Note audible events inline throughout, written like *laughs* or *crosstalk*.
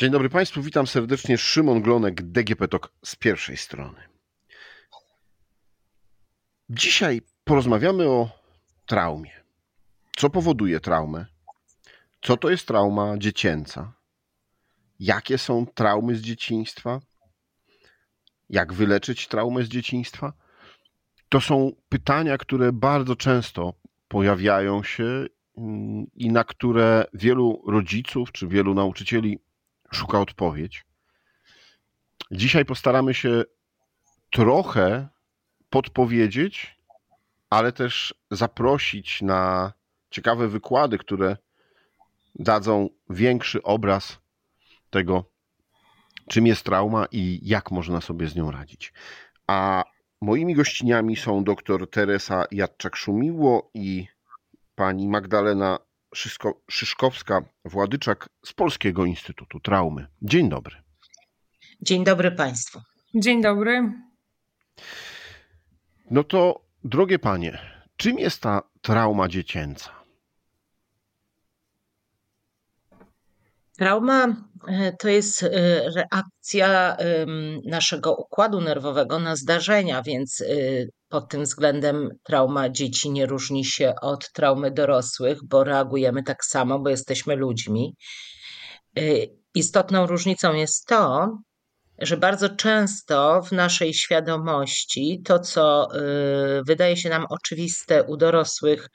Dzień dobry Państwu, witam serdecznie. Szymon Glonek, DGP TOK z pierwszej strony. Dzisiaj porozmawiamy o traumie. Co powoduje traumę? Co to jest trauma dziecięca? Jakie są traumy z dzieciństwa? Jak wyleczyć traumę z dzieciństwa? To są pytania, które bardzo często pojawiają się mm, i na które wielu rodziców czy wielu nauczycieli szuka odpowiedź. Dzisiaj postaramy się trochę podpowiedzieć, ale też zaprosić na ciekawe wykłady, które dadzą większy obraz tego, czym jest trauma i jak można sobie z nią radzić. A moimi gościniami są dr Teresa Jadczak-Szumiło i pani Magdalena Szyszkowska-Władyczak z Polskiego Instytutu Traumy. Dzień dobry. Dzień dobry Państwu. Dzień dobry. No to, drogie panie, czym jest ta trauma dziecięca? Trauma e, to jest e, reakcja naszego układu nerwowego na zdarzenia, więc e, pod tym względem trauma dzieci nie różni się od traumy dorosłych, bo reagujemy tak samo, bo jesteśmy ludźmi. Istotną różnicą jest to, że bardzo często w naszej świadomości to, co wydaje się nam oczywiste u dorosłych,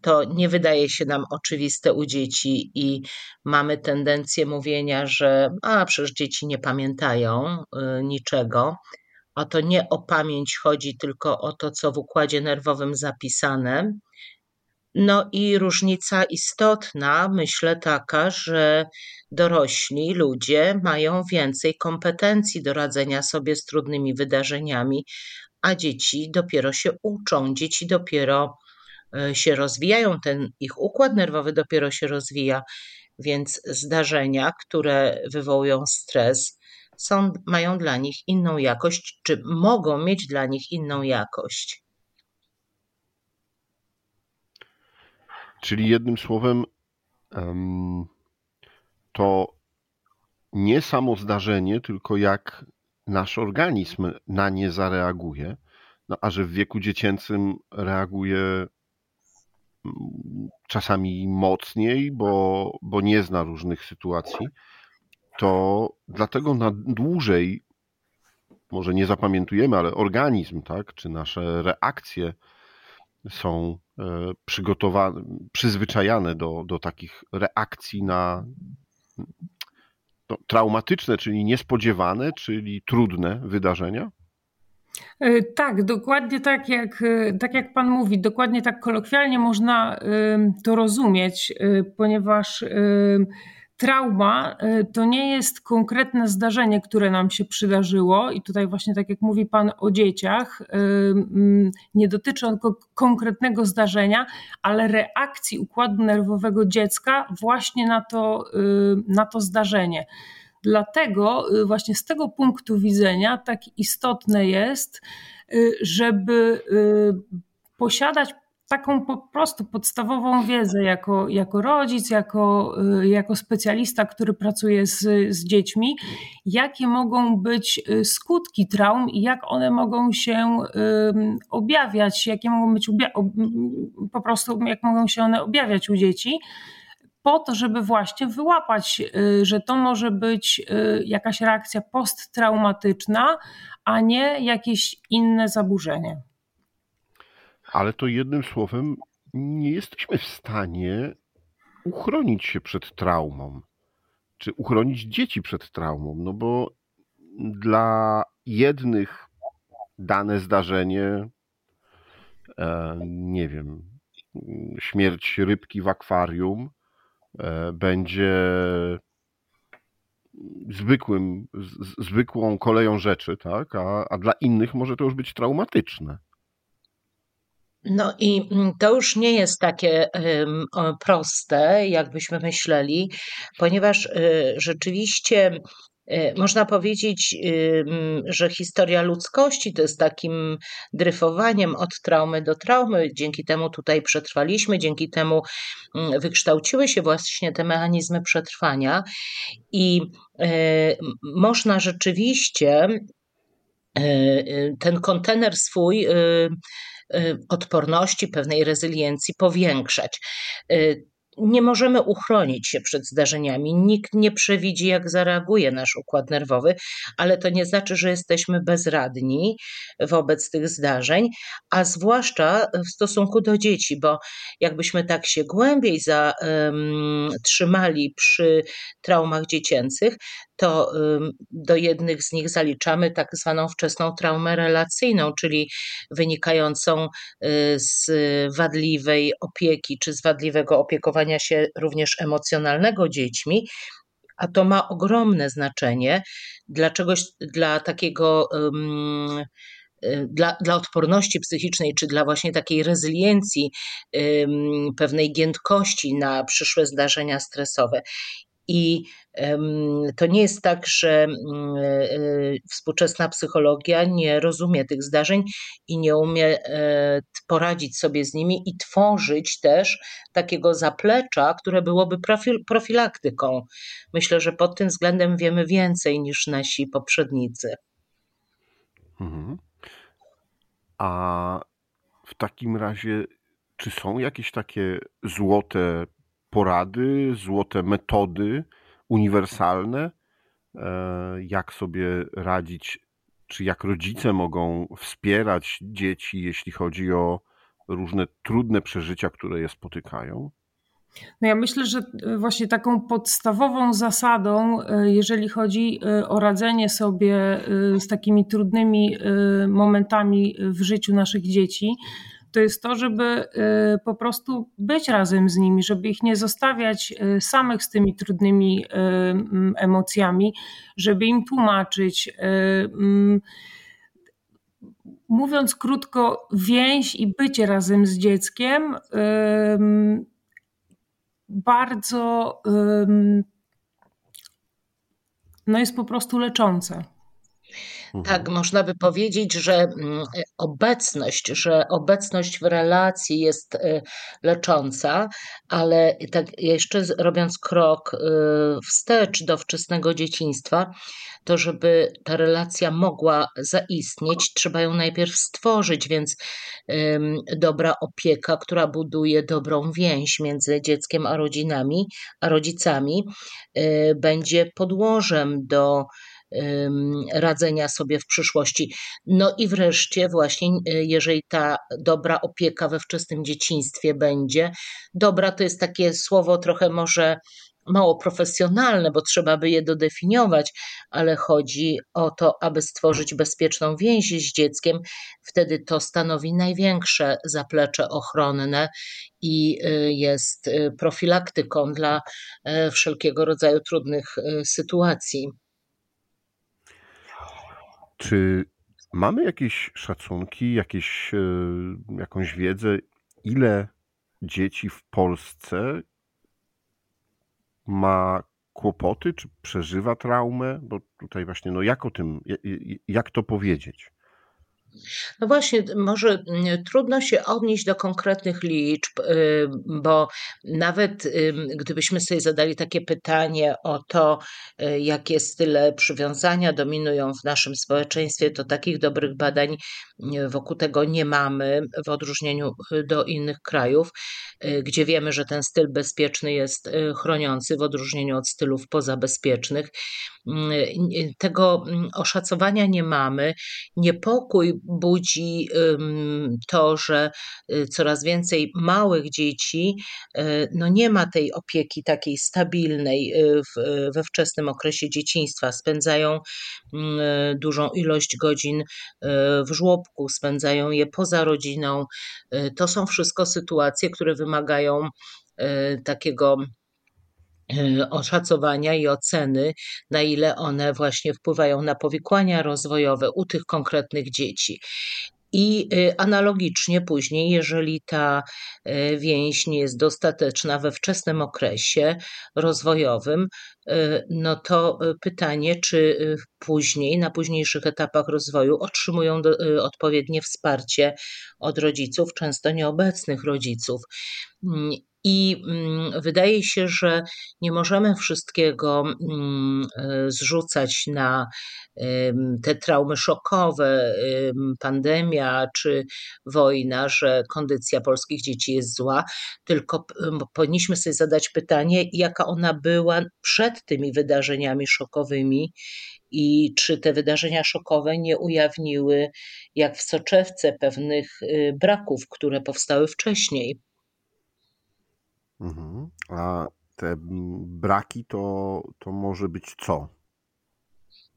to nie wydaje się nam oczywiste u dzieci i mamy tendencję mówienia, że a przecież dzieci nie pamiętają y, niczego. A to nie o pamięć chodzi, tylko o to, co w układzie nerwowym zapisane. No i różnica istotna, myślę, taka, że dorośli ludzie mają więcej kompetencji do radzenia sobie z trudnymi wydarzeniami, a dzieci dopiero się uczą, dzieci dopiero E, się rozwijają, ten ich układ nerwowy dopiero się rozwija, więc zdarzenia, które wywołują stres, są, mają dla nich inną jakość, czy mogą mieć dla nich inną jakość. Czyli jednym słowem, to nie samo zdarzenie, tylko jak nasz organizm na nie zareaguje. No, a że w wieku dziecięcym reaguje czasami mocniej, bo, bo nie zna różnych sytuacji, to dlatego na dłużej, może nie zapamiętujemy, ale organizm, tak, czy nasze reakcje są e, przygotowane, przyzwyczajane do, do takich reakcji na no, traumatyczne, czyli niespodziewane, czyli trudne wydarzenia? E, tak, dokładnie tak jak, e, tak jak Pan mówi, dokładnie tak kolokwialnie można to rozumieć, ponieważ trauma to nie jest konkretne zdarzenie, które nam się przydarzyło, i tutaj właśnie tak jak mówi Pan o dzieciach, nie dotyczy on konkretnego zdarzenia, ale reakcji układu nerwowego dziecka właśnie na to, na to zdarzenie. Dlatego y, właśnie z tego punktu widzenia tak istotne jest, y, żeby y, posiadać taką po prostu podstawową wiedzę jako, jako rodzic, jako, jako specjalista, który pracuje z, z dziećmi, jakie mogą być skutki traum i jak one mogą się objawiać, jakie mogą być po prostu, jak mogą się one objawiać u dzieci po to, żeby właśnie wyłapać, y, że to może być y, jakaś reakcja posttraumatyczna, a nie jakieś inne zaburzenie. Ale to jednym słowem nie jesteśmy w stanie uchronić się przed traumą, czy uchronić dzieci przed traumą, no bo dla jednych dane zdarzenie, e, nie wiem, śmierć rybki w akwarium, E, będzie zwykłym, zwykłą koleją rzeczy, tak? A, a dla innych może to już być traumatyczne. No i mm, to już nie jest takie proste, jakbyśmy myśleli, ponieważ y, rzeczywiście Można powiedzieć, że historia ludzkości to jest takim dryfowaniem od traumy do traumy. Dzięki temu tutaj przetrwaliśmy, dzięki temu wykształciły się właśnie te mechanizmy przetrwania i można rzeczywiście ten kontener swój odporności, pewnej rezyliencji powiększać nie możemy uchronić się przed zdarzeniami. Nikt nie przewidzi, jak zareaguje nasz układ nerwowy, ale to nie znaczy, że jesteśmy bezradni wobec tych zdarzeń, a zwłaszcza w stosunku do dzieci, bo jakbyśmy tak się głębiej zatrzymali przy traumach dziecięcych, to do jednych z nich zaliczamy tak zwaną wczesną traumę relacyjną, czyli wynikającą y, z wadliwej opieki czy z wadliwego opiekowania się również emocjonalnego dziećmi. A to ma ogromne znaczenie dla czegoś, dla takiego um, dla, dla odporności psychicznej, czy dla właśnie takiej rezyliencji, pewnej giętkości na przyszłe zdarzenia stresowe. I to nie jest tak, że mm, e, współczesna psychologia nie rozumie tych zdarzeń i nie umie e, poradzić sobie z nimi i tworzyć też takiego zaplecza, które byłoby profilaktyką. Myślę, że pod tym względem wiemy więcej niż nasi poprzednicy. Mhm. A w takim razie, czy są jakieś takie złote porady, złote metody uniwersalne, e, jak sobie radzić, czy jak rodzice mogą wspierać dzieci, jeśli chodzi o różne trudne przeżycia, które je spotykają? No ja myślę, że e, właśnie taką podstawową zasadą, e, jeżeli chodzi o radzenie sobie z takimi trudnymi momentami w życiu naszych dzieci, to jest to, żeby y, po prostu być razem z nimi, żeby ich nie zostawiać y, samych z tymi trudnymi y, emocjami, żeby im tłumaczyć. Mówiąc krótko, więź i bycie razem z dzieckiem bardzo no jest po prostu leczące. Mhm. Tak, można by powiedzieć, że mm, obecność, że obecność w relacji jest y, lecząca, ale tak jeszcze robiąc krok y, wstecz do wczesnego dzieciństwa, to żeby ta relacja mogła zaistnieć, trzeba ją najpierw stworzyć, więc dobra opieka, która buduje dobrą więź między dzieckiem a rodzinami, a rodzicami, będzie podłożem do radzenia sobie w przyszłości. No i wreszcie, właśnie, y, jeżeli ta dobra opieka we wczesnym dzieciństwie będzie, dobra to jest takie słowo trochę może mało profesjonalne, bo trzeba by je dodefiniować, ale chodzi o to, aby stworzyć bezpieczną więź z dzieckiem. Wtedy to stanowi największe zaplecze ochronne i y, jest y, profilaktyką dla wszelkiego rodzaju trudnych sytuacji. Czy mamy jakieś szacunki, jakieś, e, jakąś wiedzę, ile dzieci w Polsce ma kłopoty, czy przeżywa traumę? Bo tutaj właśnie, no jak o tym, jak to powiedzieć? No właśnie, może mm, trudno się odnieść do konkretnych liczb, y, bo nawet gdybyśmy sobie zadali takie pytanie o to, y, jakie style przywiązania dominują w naszym społeczeństwie, to takich dobrych badań y, wokół tego nie mamy, w odróżnieniu do innych krajów, gdzie wiemy, że ten styl bezpieczny jest chroniący, w odróżnieniu od stylów pozabezpiecznych. Tego mm, oszacowania nie mamy. Niepokój budzi to, że y, coraz więcej małych dzieci y, no nie ma tej opieki takiej stabilnej y, we wczesnym okresie dzieciństwa. Spędzają dużą ilość godzin w żłobku, spędzają je poza rodziną. To są wszystko sytuacje, które wymagają takiego oszacowania i oceny, na ile one właśnie wpływają na powikłania rozwojowe u tych konkretnych dzieci. I e, analogicznie później, jeżeli ta e, więź nie jest dostateczna we wczesnym okresie rozwojowym, no to pytanie, czy później, na późniejszych etapach rozwoju otrzymują do, odpowiednie wsparcie od rodziców, często nieobecnych rodziców. Mm, I mm, wydaje się, że nie możemy wszystkiego mm, e, zrzucać na te traumy szokowe, pandemia czy wojna, że kondycja polskich dzieci jest zła, tylko powinniśmy sobie zadać pytanie, jaka ona była przed tymi wydarzeniami szokowymi i czy te wydarzenia szokowe nie ujawniły, jak w soczewce, pewnych y, braków, które powstały wcześniej. Mhm. A te braki to, to może być co?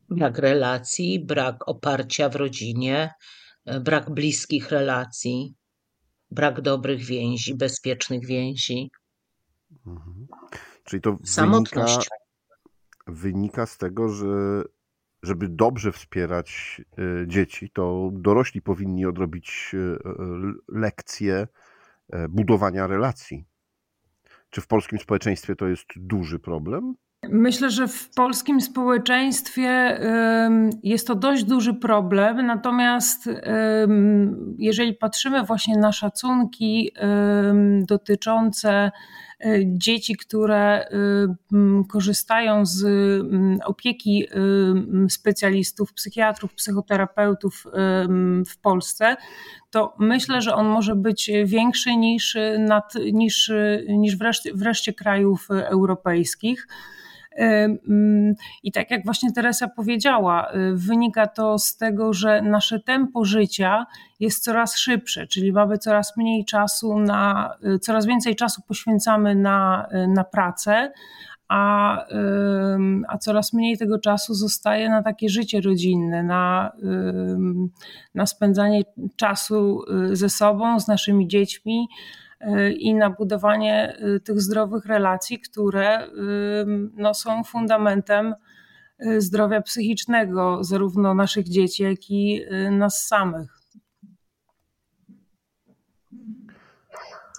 Brak relacji, brak oparcia w rodzinie, e, brak bliskich relacji, brak dobrych więzi, bezpiecznych więzi. Mhm. Czyli to wynika, wynika z tego, że żeby dobrze wspierać e, dzieci, to dorośli powinni odrobić e, lekcje budowania relacji. Czy w polskim społeczeństwie to jest duży problem? Myślę, że w polskim społeczeństwie jest to dość duży problem, natomiast jeżeli patrzymy właśnie na szacunki dotyczące e, dzieci, które korzystają z opieki specjalistów, psychiatrów, psychoterapeutów w Polsce, to myślę, że on może być większy niż, nad, niż, niż wreszcie, wreszcie krajów europejskich. I tak jak właśnie Teresa powiedziała, y, wynika to z tego, że nasze tempo życia jest coraz szybsze, czyli mamy coraz mniej czasu na, y, coraz więcej czasu poświęcamy na, y, na pracę, a, a coraz mniej tego czasu zostaje na takie życie rodzinne, na, na spędzanie czasu ze sobą, z naszymi dziećmi i na budowanie y, tych zdrowych relacji, które no, są fundamentem y, zdrowia psychicznego zarówno naszych dzieci, jak i y, nas samych.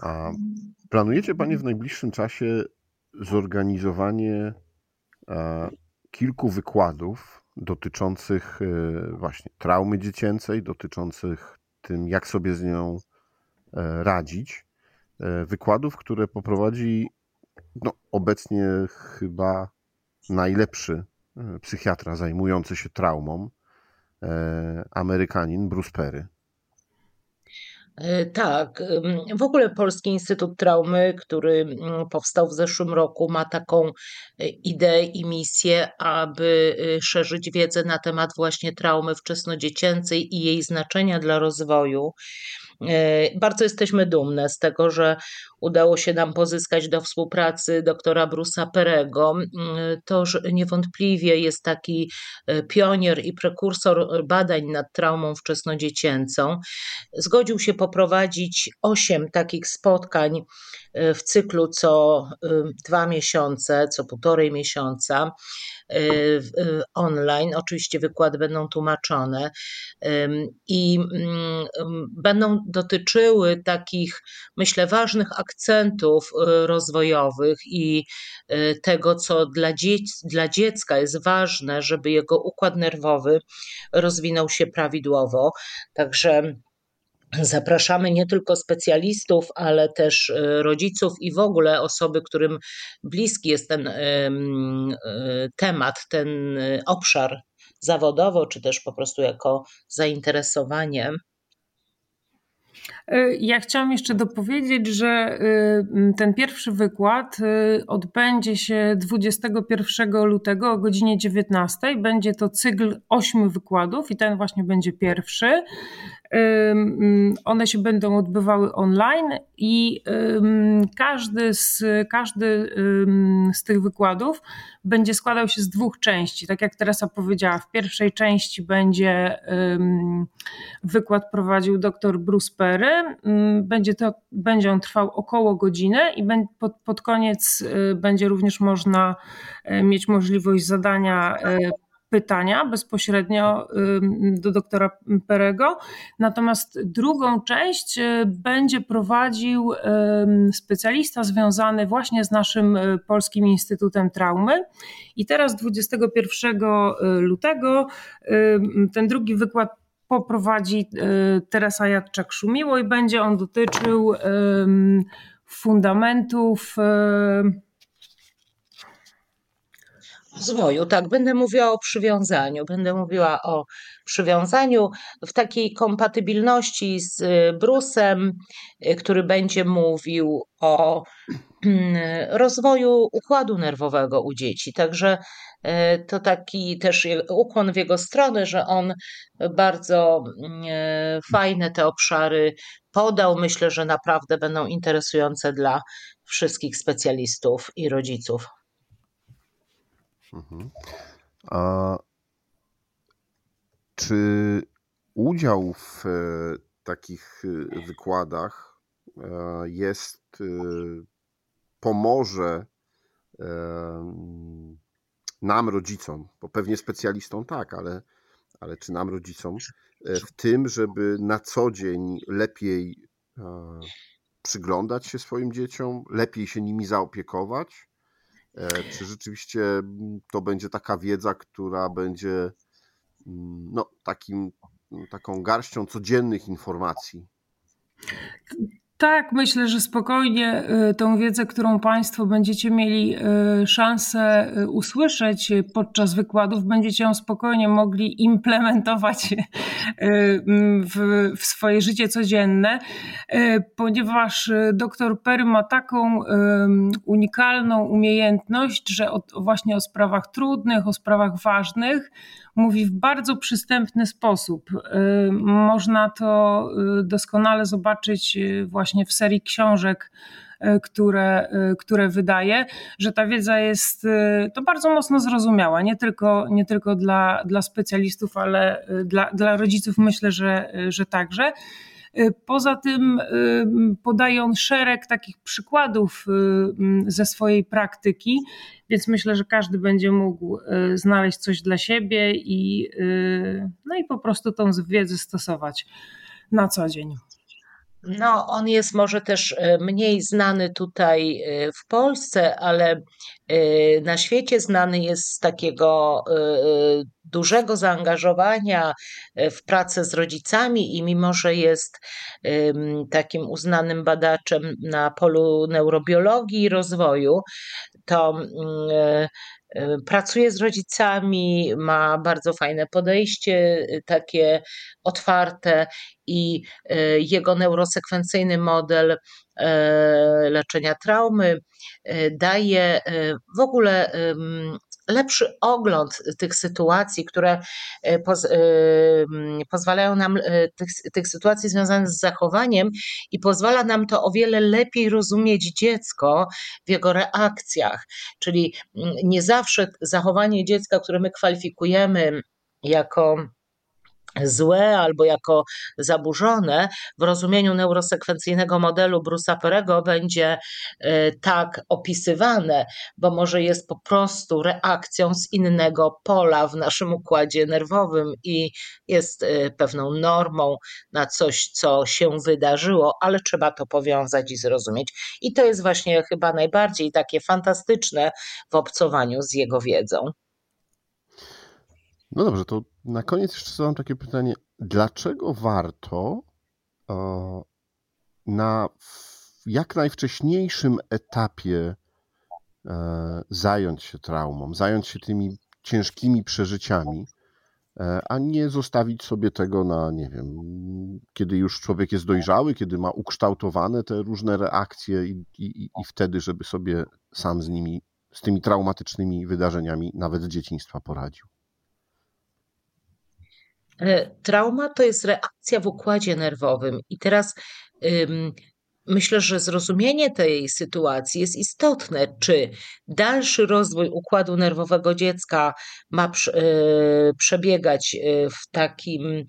A planujecie Panie w najbliższym czasie zorganizowanie kilku wykładów dotyczących właśnie traumy dziecięcej, dotyczących tym, jak sobie z nią e, radzić. E, wykładów, które poprowadzi no, obecnie chyba najlepszy e, psychiatra zajmujący się traumą, e, Amerykanin Bruce Perry. Tak, w ogóle Polski Instytut Traumy, który powstał w zeszłym roku, ma taką ideę i misję, aby szerzyć wiedzę na temat właśnie traumy wczesnodziecięcej i jej znaczenia dla rozwoju. E, bardzo jesteśmy dumne z tego, że udało się nam pozyskać do współpracy doktora Brusa Perego. Mm, to niewątpliwie jest taki e, pionier i prekursor badań nad traumą wczesnodziecięcą. Zgodził się poprowadzić osiem takich spotkań e, w cyklu co dwa miesiące, co półtorej miesiąca online. Oczywiście wykłady będą tłumaczone i mm, będą dotyczyły takich, myślę, ważnych akcentów y, rozwojowych i y, tego, co dla, dziec dla dziecka jest ważne, żeby jego układ nerwowy rozwinął się prawidłowo. Także Zapraszamy nie tylko specjalistów, ale też y, rodziców i w ogóle osoby, którym bliski jest ten temat, ten obszar zawodowo, czy też po prostu jako zainteresowanie. E, ja chciałam jeszcze dopowiedzieć, że e, ten pierwszy wykład e, odbędzie się 21 lutego o godzinie 19. Będzie to cykl ośmiu wykładów i ten właśnie będzie pierwszy. One się będą odbywały online i każdy z, każdy z tych wykładów będzie składał się z dwóch części. Tak jak Teresa powiedziała, w pierwszej części będzie wykład prowadził dr Bruce Perry. Będzie, to, będzie on trwał około godziny i pod, pod koniec y, będzie również można y, mieć możliwość zadania y, pytania bezpośrednio do doktora Perego. Natomiast drugą część będzie prowadził specjalista związany właśnie z naszym Polskim Instytutem Traumy. I teraz 21 lutego ten drugi wykład poprowadzi Teresa Jadczak-Szumiło i będzie on dotyczył fundamentów rozwoju. Tak, będę mówiła o przywiązaniu. Będę mówiła o przywiązaniu w takiej kompatybilności z y, Brusem, y, który będzie mówił o mm, rozwoju układu nerwowego u dzieci. Także y, to taki też ukłon w jego stronę, że on bardzo fajne te obszary podał. Myślę, że naprawdę będą interesujące dla wszystkich specjalistów i rodziców. Mhm. A czy udział w e, takich e, wykładach e, jest, pomoże nam, rodzicom, bo pewnie specjalistom tak, ale, ale czy nam, rodzicom, w tym, żeby na co dzień lepiej przyglądać się swoim dzieciom, lepiej się nimi zaopiekować? E, czy rzeczywiście mm, to będzie taka wiedza, która będzie mm, no, takim, taką garścią codziennych informacji? Tak, myślę, że spokojnie y, tą wiedzę, którą Państwo będziecie mieli y, szansę y, usłyszeć podczas wykładów, będziecie ją spokojnie mogli implementować w, w swoje życie codzienne, ponieważ dr Perry ma taką unikalną umiejętność, że o, właśnie o sprawach trudnych, o sprawach ważnych, mówi w bardzo przystępny sposób. Y, można to y, doskonale zobaczyć y, właśnie w serii książek, które, które wydaje, że ta wiedza jest to bardzo mocno zrozumiała, nie tylko, nie tylko dla, dla specjalistów, ale dla, dla rodziców myślę, że, że także. Poza tym podaje on szereg takich przykładów ze swojej praktyki, więc myślę, że każdy będzie mógł znaleźć coś dla siebie i, no i po prostu tą wiedzę stosować na co dzień. No, on jest może też e, mniej znany tutaj e, w Polsce, ale e, na świecie znany jest z takiego dużego zaangażowania w pracę z rodzicami i mimo, że jest takim uznanym badaczem na polu neurobiologii i rozwoju, to mm, pracuje z rodzicami, ma bardzo fajne podejście, takie otwarte i e, jego neurosekwencyjny model e, leczenia traumy e, daje w ogóle lepszy ogląd tych sytuacji, które poz, pozwalają nam, tych, tych sytuacji związanych z zachowaniem i pozwala nam to o wiele lepiej rozumieć dziecko w jego reakcjach. Czyli nie zawsze zachowanie dziecka, które my kwalifikujemy jako złe albo jako zaburzone w rozumieniu neurosekwencyjnego modelu Bruce'a Perego będzie e, tak opisywane, bo może jest po prostu reakcją z innego pola w naszym układzie nerwowym i jest e, pewną normą na coś, co się wydarzyło, ale trzeba to powiązać i zrozumieć. I to jest właśnie chyba najbardziej takie fantastyczne w obcowaniu z jego wiedzą. No dobrze, to na koniec jeszcze zadam takie pytanie. Dlaczego warto e, na jak najwcześniejszym etapie e, zająć się traumą, zająć się tymi ciężkimi przeżyciami, e, a nie zostawić sobie tego na, nie wiem, kiedy już człowiek jest dojrzały, kiedy ma ukształtowane te różne reakcje i, i, i wtedy, żeby sobie sam z nimi, z tymi traumatycznymi wydarzeniami, nawet z dzieciństwa poradził. E, trauma to jest reakcja w układzie nerwowym, i teraz ym, myślę, że zrozumienie tej sytuacji jest istotne. Czy dalszy rozwój układu nerwowego dziecka ma y, przebiegać y, w takim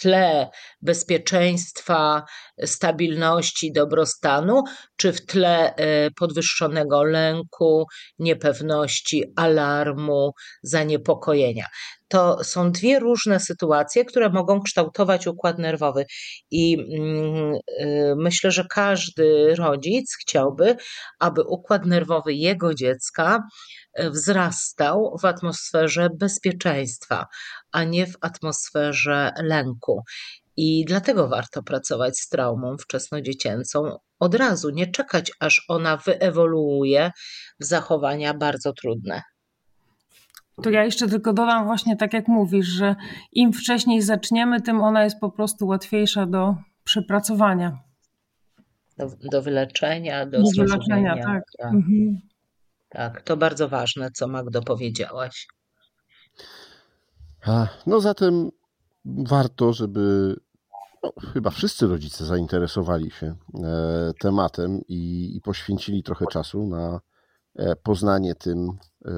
tle bezpieczeństwa, stabilności, dobrostanu, czy w tle e, podwyższonego lęku, niepewności, alarmu, zaniepokojenia. To są dwie różne sytuacje, które mogą kształtować układ nerwowy. I mm, y, myślę, że każdy rodzic chciałby, aby układ nerwowy jego dziecka wzrastał w atmosferze bezpieczeństwa, a nie w atmosferze lęku. I dlatego warto pracować z traumą wczesnodziecięcą od razu, nie czekać, aż ona wyewoluuje w zachowania bardzo trudne. To ja jeszcze tylko dodam właśnie tak jak mówisz, że im wcześniej zaczniemy, tym ona jest po prostu łatwiejsza do przepracowania. Do, do wyleczenia, do, do wyleczenia, tak. tak. Mhm. Tak, to bardzo ważne, co Magdo powiedziałaś. No zatem warto, żeby no, chyba wszyscy rodzice zainteresowali się e, tematem i, i, poświęcili trochę czasu na e, poznanie tym e,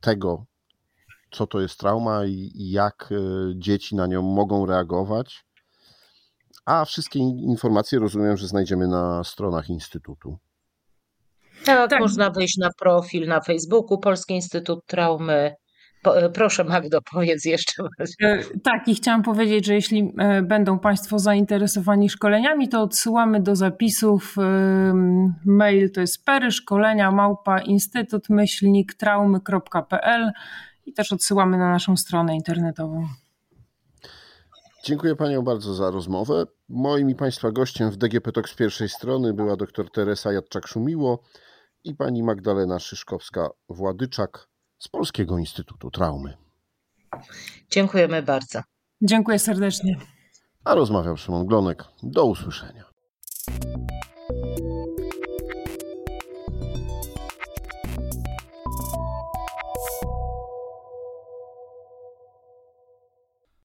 tego, co to jest trauma i, i jak e, dzieci na nią mogą reagować. A wszystkie informacje rozumiem, że znajdziemy na stronach Instytutu. Tak, tak, można wejść na profil na Facebooku Polski Instytut Traumy. E, proszę Magdo, *laughs* powiedz jeszcze raz. E, tak, i chciałam powiedzieć, że jeśli e, będą Państwo zainteresowani szkoleniami, to odsyłamy do zapisów. Mail to jest pery szkolenia małpa instytut myślnik traumy.pl i też odsyłamy na naszą stronę internetową. Dziękuję Panią bardzo za rozmowę. Moim i Państwa gościem w DGP Talk z pierwszej strony była dr Teresa Jadczak-Szumiło i pani Magdalena Szyszkowska-Władyczak z Polskiego Instytutu Traumy. Dziękujemy bardzo. Dziękuję serdecznie. A rozmawiał Szymon Glonek. Do usłyszenia.